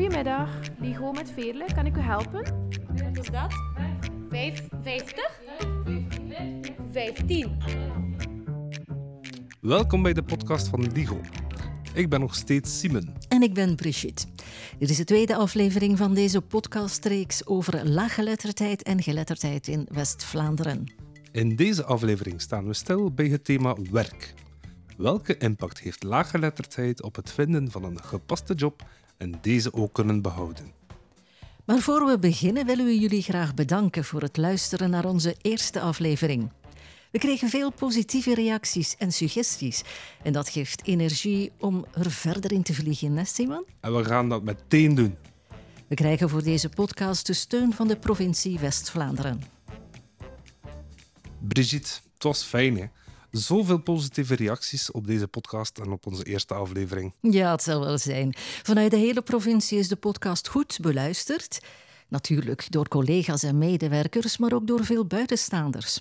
Goedemiddag, Ligo met Veerle. Kan ik u helpen? Wat is dat? Vijf, vijftig? Vijftien. Welkom bij de podcast van Ligo. Ik ben nog steeds Simon. En ik ben Brigitte. Dit is de tweede aflevering van deze podcastreeks over laaggeletterdheid en geletterdheid in West-Vlaanderen. In deze aflevering staan we stil bij het thema werk. Welke impact heeft laaggeletterdheid op het vinden van een gepaste job en deze ook kunnen behouden? Maar voor we beginnen willen we jullie graag bedanken voor het luisteren naar onze eerste aflevering. We kregen veel positieve reacties en suggesties. En dat geeft energie om er verder in te vliegen, hè Simon? En we gaan dat meteen doen. We krijgen voor deze podcast de steun van de provincie West-Vlaanderen. Brigitte, het was fijn hè? Zoveel positieve reacties op deze podcast en op onze eerste aflevering. Ja, het zal wel zijn. Vanuit de hele provincie is de podcast goed beluisterd. Natuurlijk door collega's en medewerkers, maar ook door veel buitenstaanders.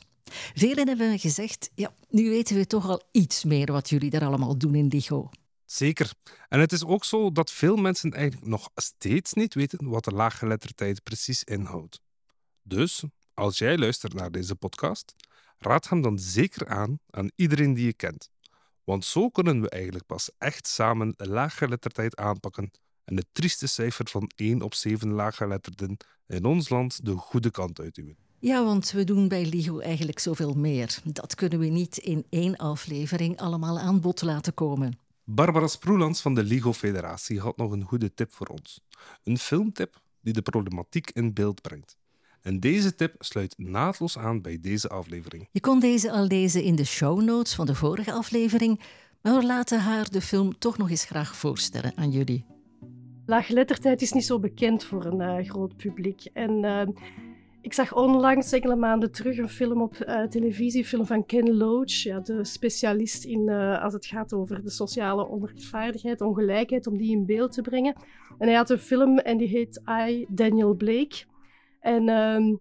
Velen hebben gezegd, ja, nu weten we toch al iets meer wat jullie daar allemaal doen in Ligo. Zeker. En het is ook zo dat veel mensen eigenlijk nog steeds niet weten wat de laaggeletterdheid precies inhoudt. Dus, als jij luistert naar deze podcast, raad hem dan zeker aan aan iedereen die je kent. Want zo kunnen we eigenlijk pas echt samen laaggeletterdheid aanpakken en het trieste cijfer van 1 op 7 laaggeletterden in ons land de goede kant uitduwen. Ja, want we doen bij LIGO eigenlijk zoveel meer. Dat kunnen we niet in één aflevering allemaal aan bod laten komen. Barbara Sproelands van de LIGO Federatie had nog een goede tip voor ons. Een filmtip die de problematiek in beeld brengt. En deze tip sluit naadloos aan bij deze aflevering. Je kon deze al lezen in de show notes van de vorige aflevering, maar we laten haar de film toch nog eens graag voorstellen aan jullie. Laaggeletterdheid is niet zo bekend voor een uh, groot publiek. En uh, ik zag onlangs, enkele maanden terug, een film op uh, televisie, een film van Ken Loach, ja, de specialist in, als het gaat over de sociale onrechtvaardigheid, ongelijkheid, om die in beeld te brengen. En hij had een film en die heet I, Daniel Blake. En uh,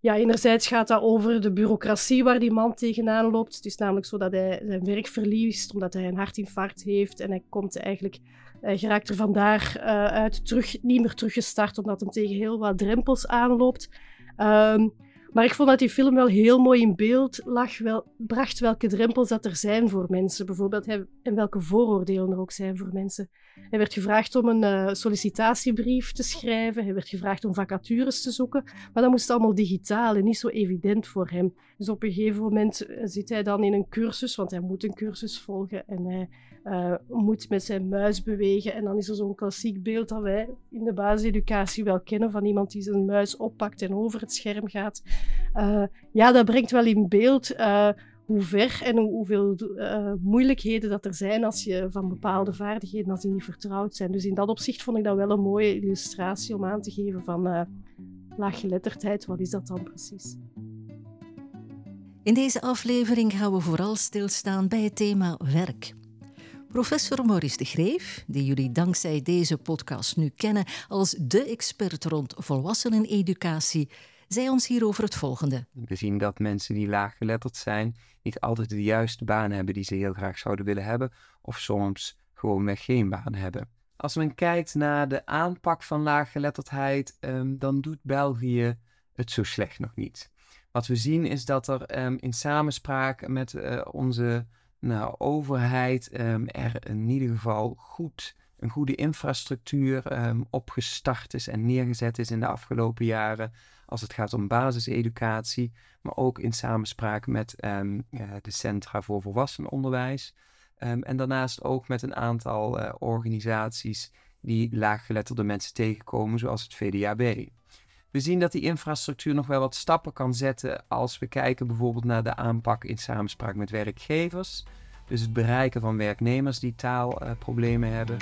ja, enerzijds gaat dat over de bureaucratie waar die man tegenaan loopt. Het is namelijk zo dat hij zijn werk verliest omdat hij een hartinfarct heeft. En hij komt eigenlijk, hij geraakt er vandaar uh, uit terug, niet meer teruggestart omdat hij tegen heel wat drempels aanloopt. Um, maar ik vond dat die film wel heel mooi in beeld lag, wel, bracht welke drempels dat er zijn voor mensen. Bijvoorbeeld en welke vooroordelen er ook zijn voor mensen. Hij werd gevraagd om een uh, sollicitatiebrief te schrijven. Hij werd gevraagd om vacatures te zoeken. Maar dat moest allemaal digitaal en niet zo evident voor hem. Dus op een gegeven moment eh, zit hij dan in een cursus, want hij moet een cursus volgen. En hij uh, moet met zijn muis bewegen. En dan is er zo'n klassiek beeld dat wij in de basiseducatie wel kennen van iemand die zijn muis oppakt en over het scherm gaat. Uh, ja, dat brengt wel in beeld uh, hoe ver en hoeveel moeilijkheden dat er zijn als je van bepaalde vaardigheden als die niet vertrouwd zijn. Dus in dat opzicht vond ik dat wel een mooie illustratie om aan te geven van laaggeletterdheid. Wat is dat dan precies? In deze aflevering gaan we vooral stilstaan bij het thema werk. Professor Maurice de Greef, die jullie dankzij deze podcast nu kennen als de expert rond volwasseneneducatie, zei ons hierover het volgende. We zien dat mensen die laaggeletterd zijn niet altijd de juiste baan hebben die ze heel graag zouden willen hebben, of soms gewoonweg geen baan hebben. Als men kijkt naar de aanpak van laaggeletterdheid, um, dan doet België het zo slecht nog niet. Wat we zien is dat er um, in samenspraak met uh, onze nou, overheid um, er in ieder geval goed, een goede infrastructuur um, opgestart is en neergezet is in de afgelopen jaren. Als het gaat om basiseducatie, maar ook in samenspraak met um, uh, de Centra voor Volwassenenonderwijs. en daarnaast ook met een aantal uh, organisaties die laaggeletterde mensen tegenkomen, zoals het VDAB. We zien dat die infrastructuur nog wel wat stappen kan zetten als we kijken bijvoorbeeld naar de aanpak in samenspraak met werkgevers. Dus het bereiken van werknemers die taalproblemen uh, hebben.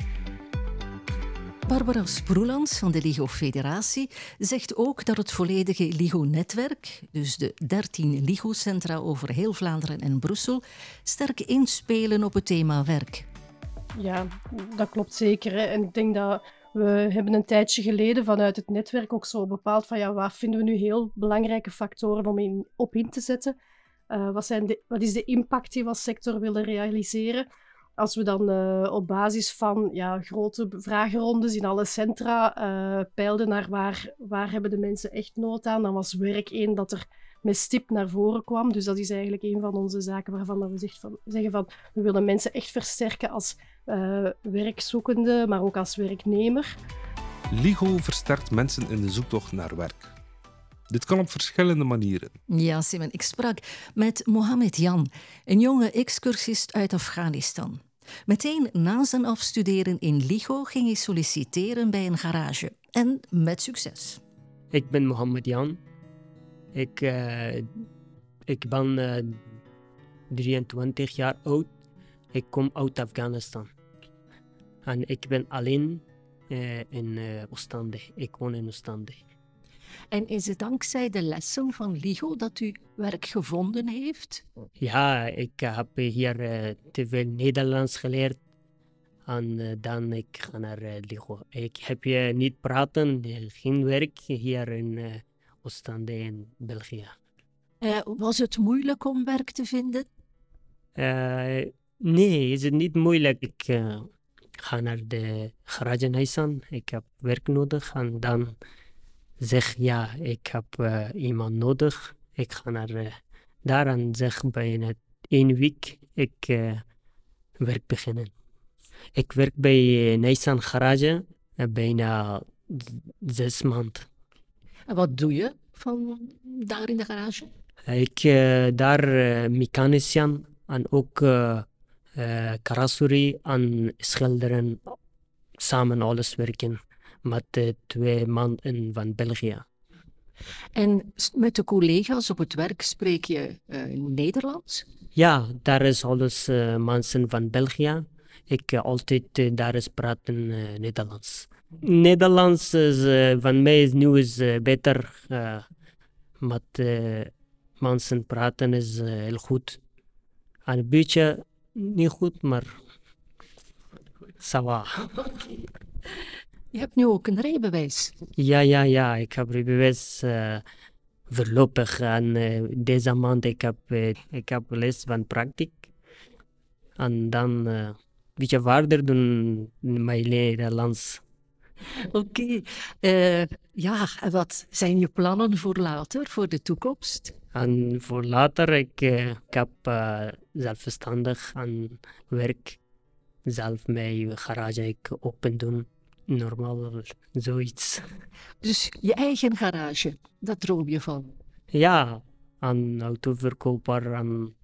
Barbara Sproelands van de LIGO Federatie zegt ook dat het volledige LIGO-netwerk, dus de 13 LIGO-centra over heel Vlaanderen en Brussel, sterk inspelen op het thema werk. Ja, dat klopt zeker. En ik denk dat we hebben een tijdje geleden vanuit het netwerk ook zo bepaald van ja, wat vinden we nu heel belangrijke factoren om in, op in te zetten. Uh, wat, zijn de, wat is de impact die we als sector willen realiseren? als we dan uh, op basis van ja, grote vragenrondes in alle centra uh, peilden naar waar, waar hebben de mensen echt nood aan, dan was werk één dat er met stip naar voren kwam. Dus dat is eigenlijk een van onze zaken waarvan we zegt van, zeggen van we willen mensen echt versterken als uh, werkzoekende, maar ook als werknemer. LIGO versterkt mensen in de zoektocht naar werk. Dit kan op verschillende manieren. Ja, Simon, ik sprak met Mohammed Jan, een jonge excursist uit Afghanistan. Meteen na zijn afstuderen in LIGO ging hij solliciteren bij een garage. En met succes. Ik ben Mohammed Jan. Ik, uh, ik ben uh, eh, 23 jaar oud. Ik kom uit Afghanistan. En ik ben alleen uh, in Oostende. Ik woon in Oostende. En is het dankzij de lessen van LIGO dat u werk gevonden heeft? Ja, ik heb hier te veel Nederlands geleerd. En dan ik ga naar LIGO. Ik heb je niet praten, geen werk hier in Oostende in België. Was het moeilijk om werk te vinden? Nee, is het niet moeilijk. Ik ga naar de garage Nissan. Ik heb werk nodig. En dan zeg ja, ik heb iemand nodig. Ik ga naar daar en zeg bijna één week ik werk beginnen. Ik werk bij Nissan garage bijna zes maanden. En wat doe je van daar in de garage? Ik daar mechanicien en ook uh, carrosserie en schilderen samen alles werken met de twee mannen van België. En met de collega's op het werk spreek je Nederlands? Ja, daar is alles mensen van België. Ik altijd daar is praten Nederlands. Nederlands is, van mij is nu is beter. Met mensen praten is heel goed. een beetje niet goed, maar sawa. Je hebt nu ook een rijbewijs. Ja, ja, ja. Ik heb rijbewijs voorlopig. En deze maand ik heb ik heb les van praktijk. En dan een beetje verder doen mijn Nederlands. Oké. Okay. Ja, en wat zijn je plannen voor later, voor de toekomst? En voor later, ik, ik heb uh, zelfstandig aan werk. Zelf mijn garage ik open doen. Normaal zoiets. Dus je eigen garage, dat droom je van? Ja, aan autoverkoper en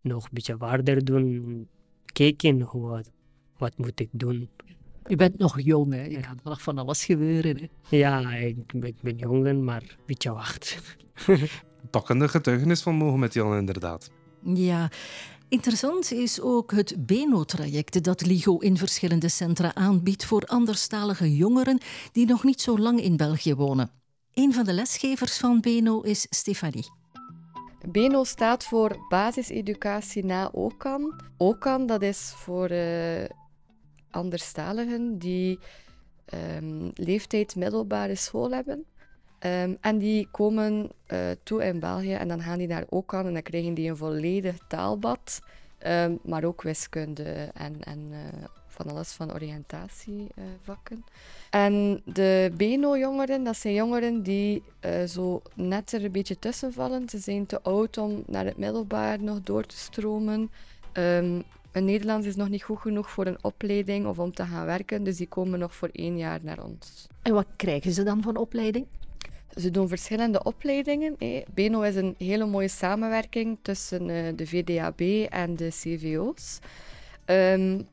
nog een beetje waarder doen. Kijken hoe, wat moet ik doen. Je bent nog jong, hè? Je kan nog van alles gebeuren. Hè? Ja, ik, ik ben jong, maar een beetje wacht. Pakkende getuigenis van Mohamed Jan, inderdaad. Ja. Interessant is ook het Beno-traject dat LIGO in verschillende centra aanbiedt voor anderstalige jongeren die nog niet zo lang in België wonen. Een van de lesgevers van Beno is Stefanie. BENO staat voor Basiseducatie na OCAN. OCAN, dat is voor uh, anderstaligen die um, leeftijd middelbare school hebben. Um, en die komen uh, toe in België en dan gaan die naar OCAN en dan krijgen die een volledig taalbad, um, maar ook wiskunde en, en uh, van alles van oriëntatievakken. Uh, en de BENO-jongeren, dat zijn jongeren die zo net er een beetje tussen vallen. Ze zijn te oud om naar het middelbaar nog door te stromen. Hun Nederlands is nog niet goed genoeg voor een opleiding of om te gaan werken, dus die komen nog voor één jaar naar ons. En wat krijgen ze dan van opleiding? Ze doen verschillende opleidingen. Beno is een hele mooie samenwerking tussen uh, de VDAB en de CVO's. Um,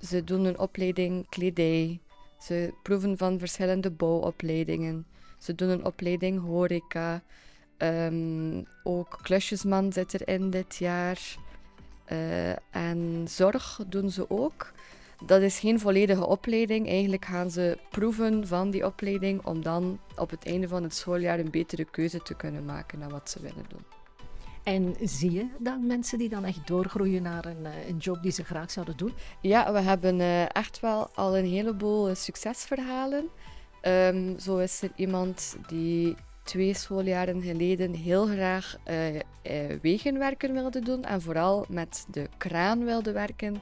ze doen een opleiding kledij. Ze proeven van verschillende bouwopleidingen. Ze doen een opleiding horeca. Um, ook klusjesman zit erin dit jaar. Uh, en zorg doen ze ook. Dat is geen volledige opleiding. Eigenlijk gaan ze proeven van die opleiding om dan op het einde van het schooljaar een betere keuze te kunnen maken naar wat ze willen doen. En zie je dan mensen die dan echt doorgroeien naar een, eh, een job die ze graag zouden doen? Ja, we hebben uh, echt wel al een heleboel succesverhalen. Um, zo is er iemand die twee schooljaren geleden heel graag uh, uh, wegenwerken wilde doen en vooral met de kraan wilde werken.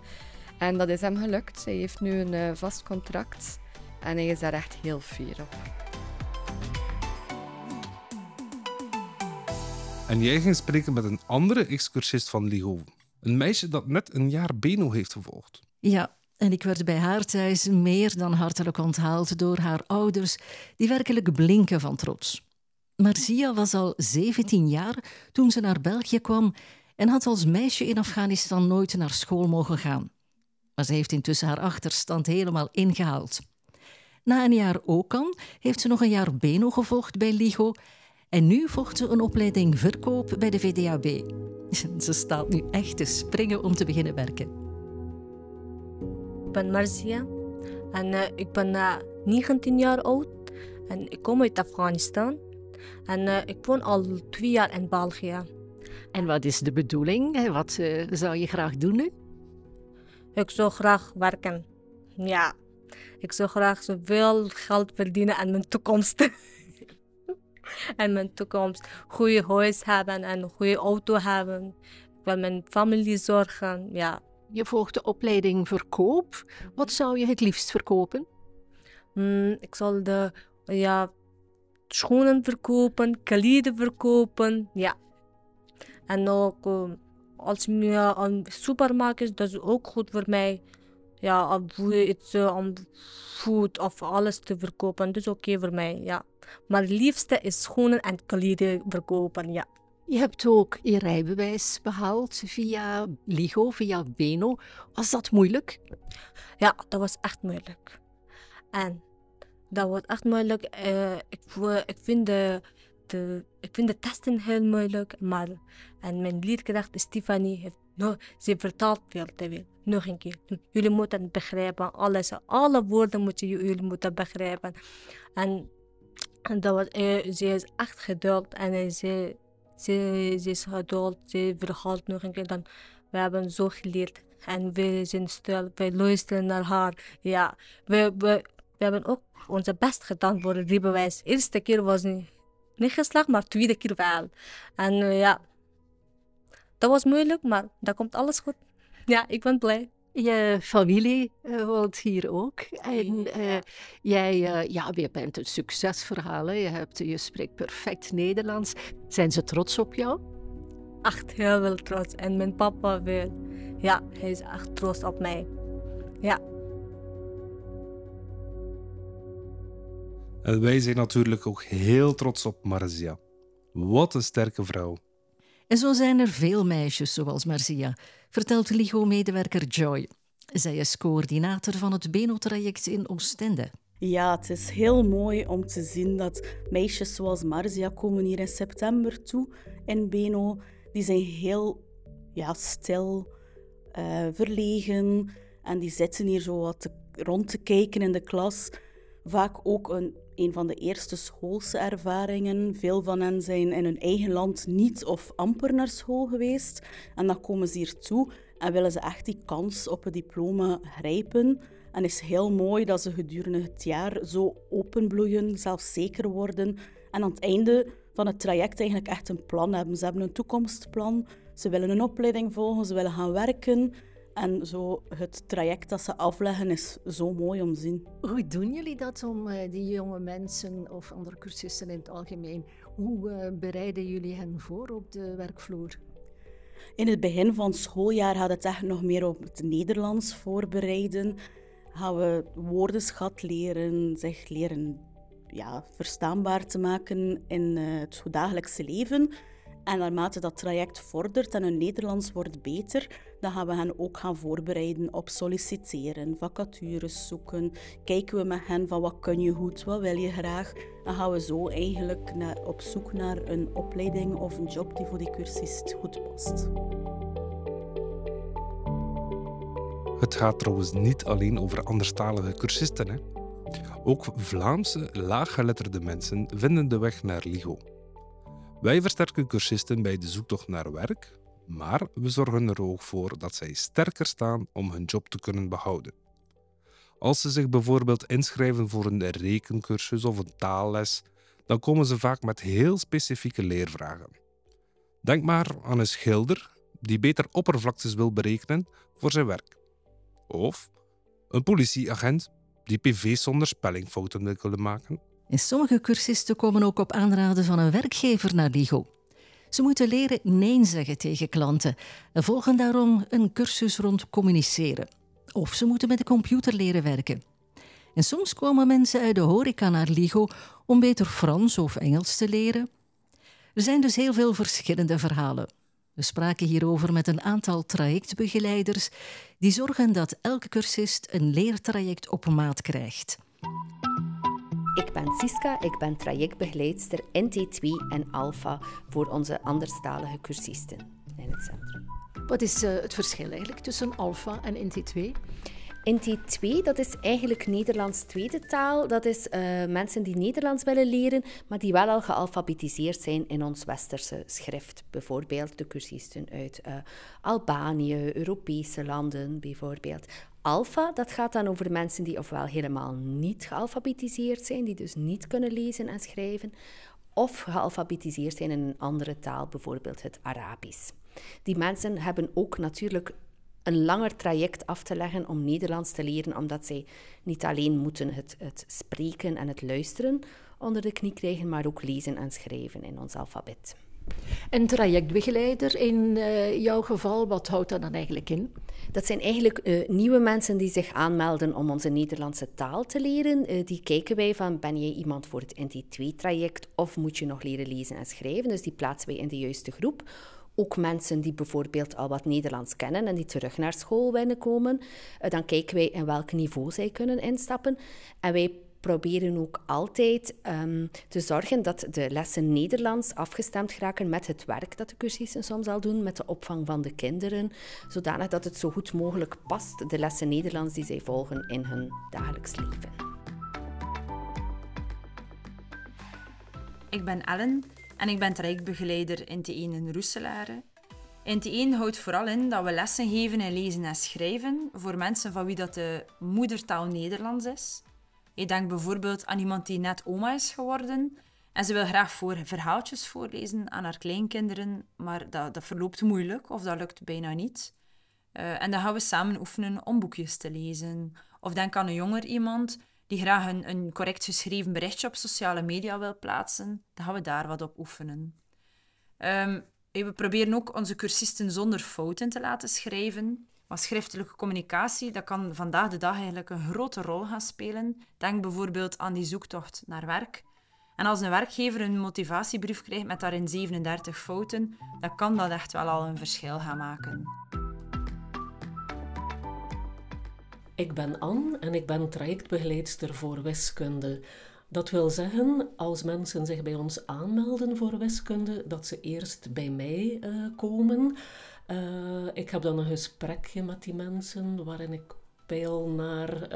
En dat is hem gelukt. Hij heeft nu een eh, vast contract en hij is daar echt heel fier op. En jij ging spreken met een andere excursist van LIGO. Een meisje dat net een jaar Beno heeft gevolgd. Ja, en ik werd bij haar thuis meer dan hartelijk onthaald door haar ouders, die werkelijk blinken van trots. Marzia was al 17 jaar toen ze naar België kwam en had als meisje in Afghanistan nooit naar school mogen gaan. Maar ze heeft intussen haar achterstand helemaal ingehaald. Na een jaar OKAN heeft ze nog een jaar Beno gevolgd bij LIGO en nu volgt ze een opleiding verkoop bij de VDAB. Ze staat nu echt te springen om te beginnen werken. Ik ben Marzia en uh, ik ben uh, 19 jaar oud en ik kom uit Afghanistan. En uh, ik woon al twee jaar in België. En wat is de bedoeling? Wat zou je graag doen nu? Ik zou graag werken. Ja, ik zou graag zoveel geld verdienen aan mijn toekomst. en mijn toekomst. Goede huis hebben en een goede auto hebben. Ik wil mijn familie zorgen, ja. Je volgt de opleiding verkoop. Wat zou je het liefst verkopen? Mm, ik zal de ja, schoenen verkopen, kleden verkopen, ja. En ook uh, als je een supermarkt is, dat is ook goed voor mij. Ja, om iets om food of alles te verkopen, dat is oké okay voor mij, ja. Maar het liefste is schoenen en kleden verkopen, ja. Je hebt ook je rijbewijs behaald via LIGO, via Beno. Was dat moeilijk? Ja, dat was echt moeilijk. En dat was echt moeilijk. Uh, ik, ik, vind de, de, ik vind de testen heel moeilijk. Maar, en mijn leerkracht Stefanie heeft nog, ze vertaalt veel te veel. Nog een keer. Jullie moeten begrijpen. Alles, alle woorden moeten jullie moeten begrijpen. En, dat was, uh, ze is echt geduld. En ze, ze, ze is geduld. Ze verhaalt nog een keer. Dan, we hebben zo geleerd. En we zijn stil. We luisteren naar haar. Ja, we, we, we hebben ook onze best gedaan voor het rijbewijs. De eerste keer was niet, niet geslaagd, maar de tweede keer wel. En uh, ja, dat was moeilijk, maar dat komt alles goed. Ja, ik ben blij. Je familie uh, woont hier ook. En uh, jij ja, je bent een succesverhaal. Hè? Je, hebt, je spreekt perfect Nederlands. Zijn ze trots op jou? Echt heel veel trots. En mijn papa wil. Ja, hij is echt trots op mij. Ja. En wij zijn natuurlijk ook heel trots op Marzia. Wat een sterke vrouw. En zo zijn er veel meisjes zoals Marzia, vertelt LIGO-medewerker Joy. Zij is coördinator van het Beno-traject in Oostende. Ja, het is heel mooi om te zien dat meisjes zoals Marzia komen hier in september toe in Beno. Die zijn heel ja, stil, uh, verlegen en die zitten hier zo wat te, rond te kijken in de klas. Vaak ook een een van de eerste schoolse ervaringen. Veel van hen zijn in hun eigen land niet of amper naar school geweest. En dan komen ze hier toe en willen ze echt die kans op het diploma grijpen. En het is heel mooi dat ze gedurende het jaar zo openbloeien, zelfzeker worden. En aan het einde van het traject eigenlijk echt een plan hebben. Ze hebben een toekomstplan, ze willen een opleiding volgen, ze willen gaan werken. En zo het traject dat ze afleggen is zo mooi om te zien. Hoe doen jullie dat om uh, die jonge mensen of andere cursisten in het algemeen, hoe uh, bereiden jullie hen voor op de werkvloer? In het begin van het schooljaar gaat het echt nog meer op het Nederlands voorbereiden. Gaan we woordenschat leren, zich leren ja, verstaanbaar te maken in uh, het dagelijkse leven. En naarmate dat traject vordert en hun Nederlands wordt beter, dan gaan we hen ook gaan voorbereiden op solliciteren, vacatures zoeken. Kijken we met hen van wat kun je goed, wat wil je graag. Dan gaan we zo eigenlijk naar, op zoek naar een opleiding of een job die voor die cursist goed past. Het gaat trouwens niet alleen over anderstalige cursisten. Hè? Ook Vlaamse laaggeletterde mensen vinden de weg naar LIGO. Wij versterken cursisten bij de zoektocht naar werk, maar we zorgen er ook voor dat zij sterker staan om hun job te kunnen behouden. Als ze zich bijvoorbeeld inschrijven voor een rekencursus of een taalles, dan komen ze vaak met heel specifieke leervragen. Denk maar aan een schilder die beter oppervlaktes wil berekenen voor zijn werk. Of een politieagent die PV zonder spellingfouten wil kunnen maken. En sommige cursisten komen ook op aanraden van een werkgever naar LIGO. Ze moeten leren nee zeggen tegen klanten en volgen daarom een cursus rond communiceren. Of ze moeten met de computer leren werken. En soms komen mensen uit de horeca naar LIGO om beter Frans of Engels te leren. Er zijn dus heel veel verschillende verhalen. We spraken hierover met een aantal trajectbegeleiders die zorgen dat elke cursist een leertraject op maat krijgt. Ik ben Siska, ik ben trajectbegeleidster NT2 en Alpha voor onze anderstalige cursisten in het centrum. Wat is uh, het verschil eigenlijk tussen Alpha en NT2? NT2, dat is eigenlijk Nederlands tweede taal. Dat is uh, mensen die Nederlands willen leren, maar die wel al gealfabetiseerd zijn in ons westerse schrift. Bijvoorbeeld de cursisten uit uh, Albanië, Europese landen bijvoorbeeld. Alpha, dat gaat dan over mensen die ofwel helemaal niet gealfabetiseerd zijn, die dus niet kunnen lezen en schrijven, of gealfabetiseerd zijn in een andere taal, bijvoorbeeld het Arabisch. Die mensen hebben ook natuurlijk een langer traject af te leggen om Nederlands te leren, omdat zij niet alleen moeten het, het spreken en het luisteren onder de knie krijgen, maar ook lezen en schrijven in ons alfabet. En trajectbegeleider in uh, jouw geval, wat houdt dat dan eigenlijk in? Dat zijn eigenlijk uh, nieuwe mensen die zich aanmelden om onze Nederlandse taal te leren. Uh, die kijken wij van, ben jij iemand voor het NT2-traject of moet je nog leren lezen en schrijven? Dus die plaatsen wij in de juiste groep. Ook mensen die bijvoorbeeld al wat Nederlands kennen en die terug naar school willen komen. dan kijken wij in welk niveau zij kunnen instappen. En wij proberen ook altijd um, te zorgen dat de lessen Nederlands afgestemd geraken met het werk dat de cursisten soms al doen, met de opvang van de kinderen, zodanig dat het zo goed mogelijk past, de lessen Nederlands die zij volgen in hun dagelijks leven. Ik ben Ellen en ik ben trajectbegeleider in T1 in Roeselare. In T1 houdt vooral in dat we lessen geven in lezen en schrijven voor mensen van wie dat de moedertaal Nederlands is. Ik denk bijvoorbeeld aan iemand die net oma is geworden en ze wil graag voor verhaaltjes voorlezen aan haar kleinkinderen, maar dat, dat verloopt moeilijk of dat lukt bijna niet. Uh, en dan gaan we samen oefenen om boekjes te lezen. Of denk aan een jonger iemand die graag een, correct geschreven berichtje op sociale media wil plaatsen. Dan gaan we daar wat op oefenen. Um, we proberen ook onze cursisten zonder fouten te laten schrijven. Maar schriftelijke communicatie, dat kan vandaag de dag eigenlijk een grote rol gaan spelen. Denk bijvoorbeeld aan die zoektocht naar werk. En als een werkgever een motivatiebrief krijgt met daarin 37 fouten, dan kan dat echt wel al een verschil gaan maken. Ik ben Anne en ik ben trajectbegeleidster voor wiskunde. Dat wil zeggen, als mensen zich bij ons aanmelden voor wiskunde, dat ze eerst bij mij uh, komen. Uh, ik heb dan een gesprekje met die mensen waarin ik peil naar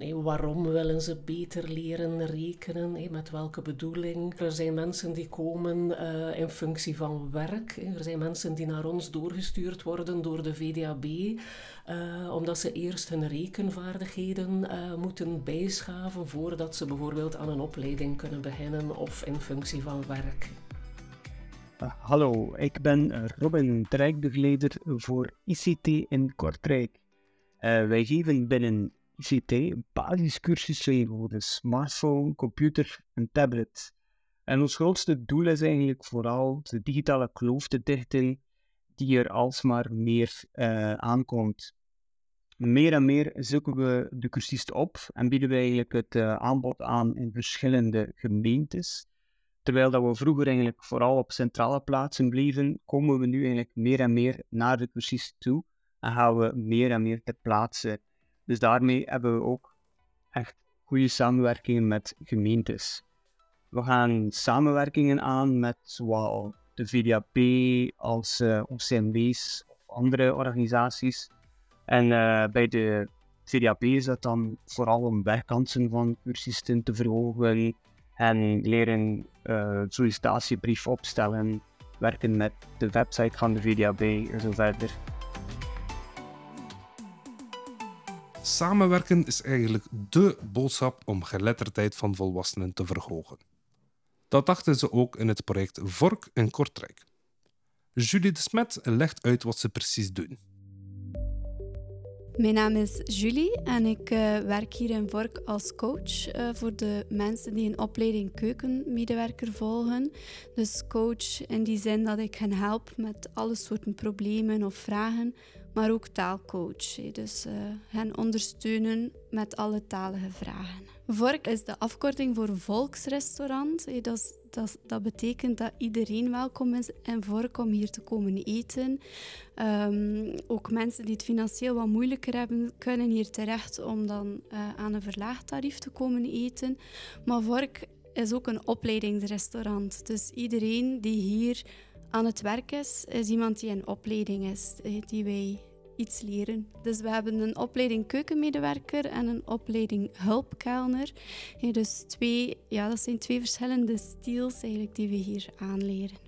uh, waarom willen ze beter leren rekenen, hey, met welke bedoeling. Er zijn mensen die komen uh, in functie van werk. Er zijn mensen die naar ons doorgestuurd worden door de VDAB, uh, omdat ze eerst hun rekenvaardigheden moeten bijschaven voordat ze bijvoorbeeld aan een opleiding kunnen beginnen of in functie van werk. Hallo, ik ben uh, Robin, trajectbegeleider voor ICT in Kortrijk. Uh, wij geven binnen ICT basiscursussen voor de smartphone, computer en tablet. En ons grootste doel is eigenlijk vooral de digitale kloof te dichten die er alsmaar meer aankomt. Meer en meer zoeken we de cursisten op en bieden we eigenlijk het aanbod aan in verschillende gemeentes. Terwijl dat we vroeger eigenlijk vooral op centrale plaatsen bleven, komen we nu eigenlijk meer en meer naar de cursisten toe en gaan we meer en meer ter plaatse. Dus daarmee hebben we ook echt goede samenwerkingen met gemeentes. We gaan samenwerkingen aan met zowel de VDAP als uh, OCMW's of andere organisaties. En uh, bij de VDAP is dat dan vooral om werkkansen van cursisten te verhogen, en leren uh, sollicitatiebrief opstellen, werken met de website van de VDAB en zo verder. Samenwerken is eigenlijk dé boodschap om geletterdheid van volwassenen te verhogen. Dat dachten ze ook in het project Vork in Kortrijk. Julie de Smet legt uit wat ze precies doen. Mijn naam is Julie en ik uh, werk hier in Vork als coach uh, voor de mensen die een opleiding keukenmedewerker volgen. Dus coach in die zin dat ik hen help met alle soorten problemen of vragen, maar ook taalcoach. Dus uh, hen ondersteunen met alle talige vragen. Vork is de afkorting voor volksrestaurant. Dat dat, dat, betekent dat iedereen welkom is en Vork om hier te komen eten. Um, ook mensen die het financieel wat moeilijker hebben, kunnen hier terecht om dan uh, aan een verlaagd tarief te komen eten. Maar Vork is ook een opleidingsrestaurant. Dus iedereen die hier aan het werk is, is iemand die in opleiding is, die wij iets leren. Dus we hebben een opleiding keukenmedewerker en een opleiding hulpkelner. dus twee, ja, dat zijn twee verschillende stils eigenlijk die we hier aanleren.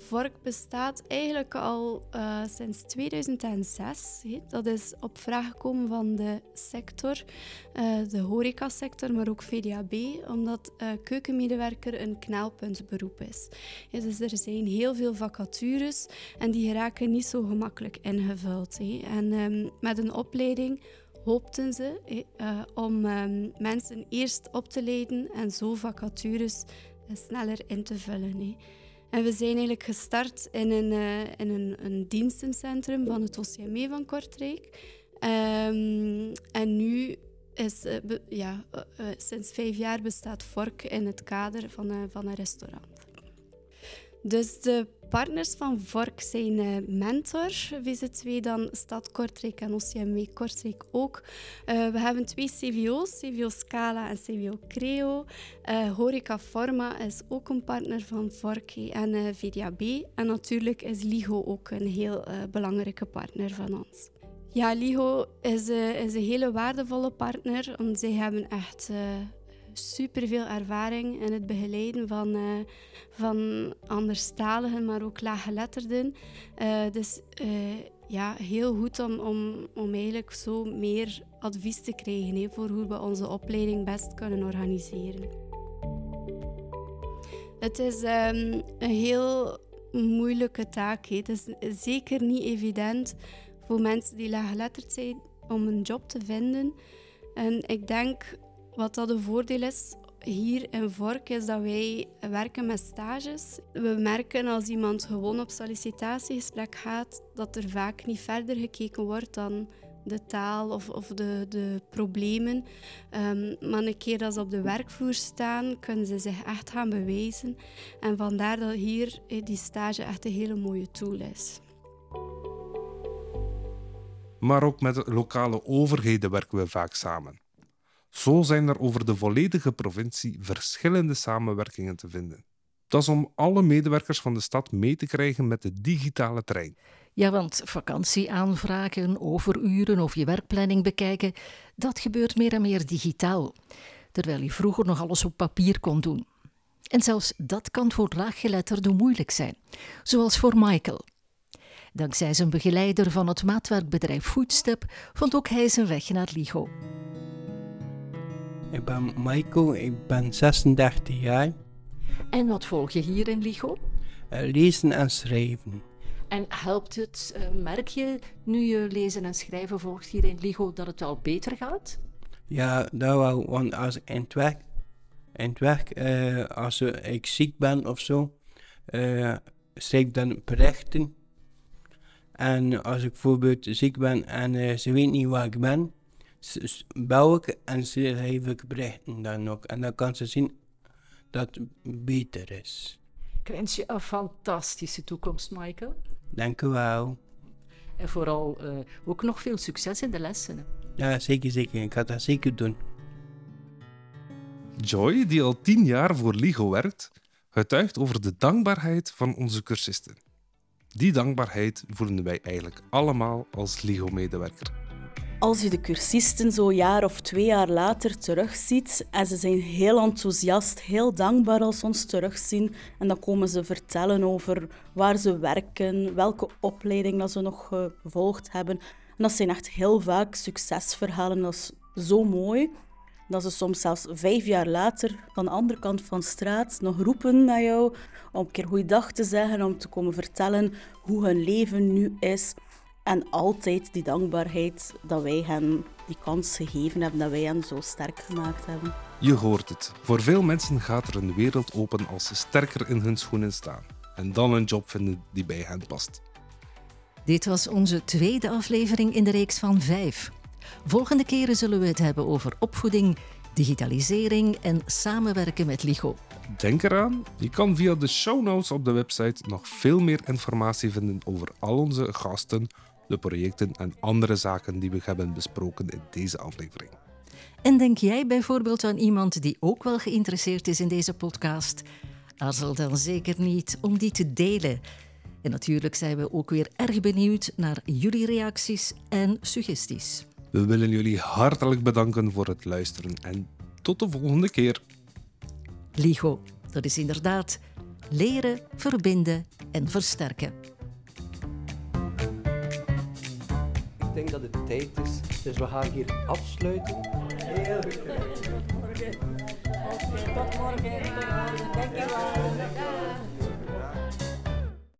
Vork bestaat eigenlijk al uh, sinds 2006. Dat is op vraag gekomen van de sector, uh, de horecasector, maar ook VDAB, omdat uh, keukenmedewerker een knelpuntberoep is. Dus er zijn heel veel vacatures en die raken niet zo gemakkelijk ingevuld. En um, met een opleiding hoopten ze om um, mensen eerst op te leiden en zo vacatures sneller in te vullen. En we zijn eigenlijk gestart in een, uh, in een, een dienstencentrum van het OCME van Kortrijk. Um, en nu is, be, ja, uh, sinds vijf jaar bestaat Vork in het kader van, van een restaurant. Dus de partners van Vork zijn uh, Mentor, VZ2 dan Stad Kortrijk en OCMW Kortrijk ook. Uh, we hebben twee CVO's, CVO Scala en CVO Creo. Uh, Horeca Forma is ook een partner van Vork en uh, VDAB. En natuurlijk is LIGO ook een heel belangrijke partner van ons. Ja, LIGO is, is, een hele waardevolle partner, want zij hebben echt superveel ervaring in het begeleiden van, uh, van anderstaligen, maar ook laaggeletterden. Uh, dus uh, ja, heel goed om, om, om eigenlijk zo meer advies te krijgen he, voor hoe we onze opleiding best kunnen organiseren. Het is um, een heel moeilijke taak. He. Het is zeker niet evident voor mensen die laaggeletterd zijn om een job te vinden. En ik denk wat dat een voordeel is hier in Vork is dat wij werken met stages. We merken als iemand gewoon op sollicitatiegesprek gaat, dat er vaak niet verder gekeken wordt dan de taal of, of de, de problemen. Um, maar een keer dat ze op de werkvloer staan, kunnen ze zich echt gaan bewijzen. En vandaar dat hier eh, die stage echt een hele mooie tool is. Maar ook met lokale overheden werken we vaak samen. Zo zijn er over de volledige provincie verschillende samenwerkingen te vinden. Dat is om alle medewerkers van de stad mee te krijgen met de digitale trein. Ja, want vakantie aanvragen, overuren of je werkplanning bekijken, dat gebeurt meer en meer digitaal. Terwijl je vroeger nog alles op papier kon doen. En zelfs dat kan voor laaggeletterden moeilijk zijn, zoals voor Michael. Dankzij zijn begeleider van het maatwerkbedrijf Foodstep vond ook hij zijn weg naar LIGO. Ik ben Michael, ik ben 36 jaar. En wat volg je hier in LIGO? Uh, lezen en schrijven. En helpt het, uh, merk je nu je lezen en schrijven volgt hier in LIGO, dat het wel beter gaat? Ja, dat wel, want als ik in het werk, in het werk uh, als ik ziek ben of zo, schrijf ik dan berichten. En als ik bijvoorbeeld ziek ben en ze weet niet waar ik ben, bouw ik en schrijf ik berichten dan ook. En dan kan ze zien dat het beter is. Ik wens je een fantastische toekomst, Michael. Dank u wel. En vooral uh, ook nog veel succes in de lessen. Ja, zeker, zeker. Ik ga dat zeker doen. Joy, die al tien jaar voor LIGO werkt, getuigt over de dankbaarheid van onze cursisten. Die dankbaarheid voelen wij eigenlijk allemaal als LIGO-medewerker als je de cursisten zo jaar of twee jaar later terugziet en ze zijn heel enthousiast, heel dankbaar als ze ons terugzien en dan komen ze vertellen over waar ze werken, welke opleiding dat ze nog gevolgd hebben. En dat zijn echt heel vaak succesverhalen. Dat is zo mooi dat ze soms zelfs vijf jaar later van de andere kant van de straat nog roepen naar jou om een keer goeiedag te zeggen, om te komen vertellen hoe hun leven nu is. En altijd die dankbaarheid dat wij hen die kans gegeven hebben, dat wij hen zo sterk gemaakt hebben. Je hoort het. Voor veel mensen gaat er een wereld open als ze sterker in hun schoenen staan. En dan een job vinden die bij hen past. Dit was onze tweede aflevering in de reeks van vijf. Volgende keren zullen we het hebben over opvoeding, digitalisering en samenwerken met LIGO. Denk eraan, je kan via de show notes op de website nog veel meer informatie vinden over al onze gasten, de projecten en andere zaken die we hebben besproken in deze aflevering. En denk jij bijvoorbeeld aan iemand die ook wel geïnteresseerd is in deze podcast? Aarzel dan zeker niet om die te delen. En natuurlijk zijn we ook weer erg benieuwd naar jullie reacties en suggesties. We willen jullie hartelijk bedanken voor het luisteren en tot de volgende keer. LIGO, dat is inderdaad leren, verbinden en versterken. Denk dat het tijd is, dus we gaan hier afsluiten. Heel goed. Tot morgen. Tot morgen. Tot morgen. Dankjewel.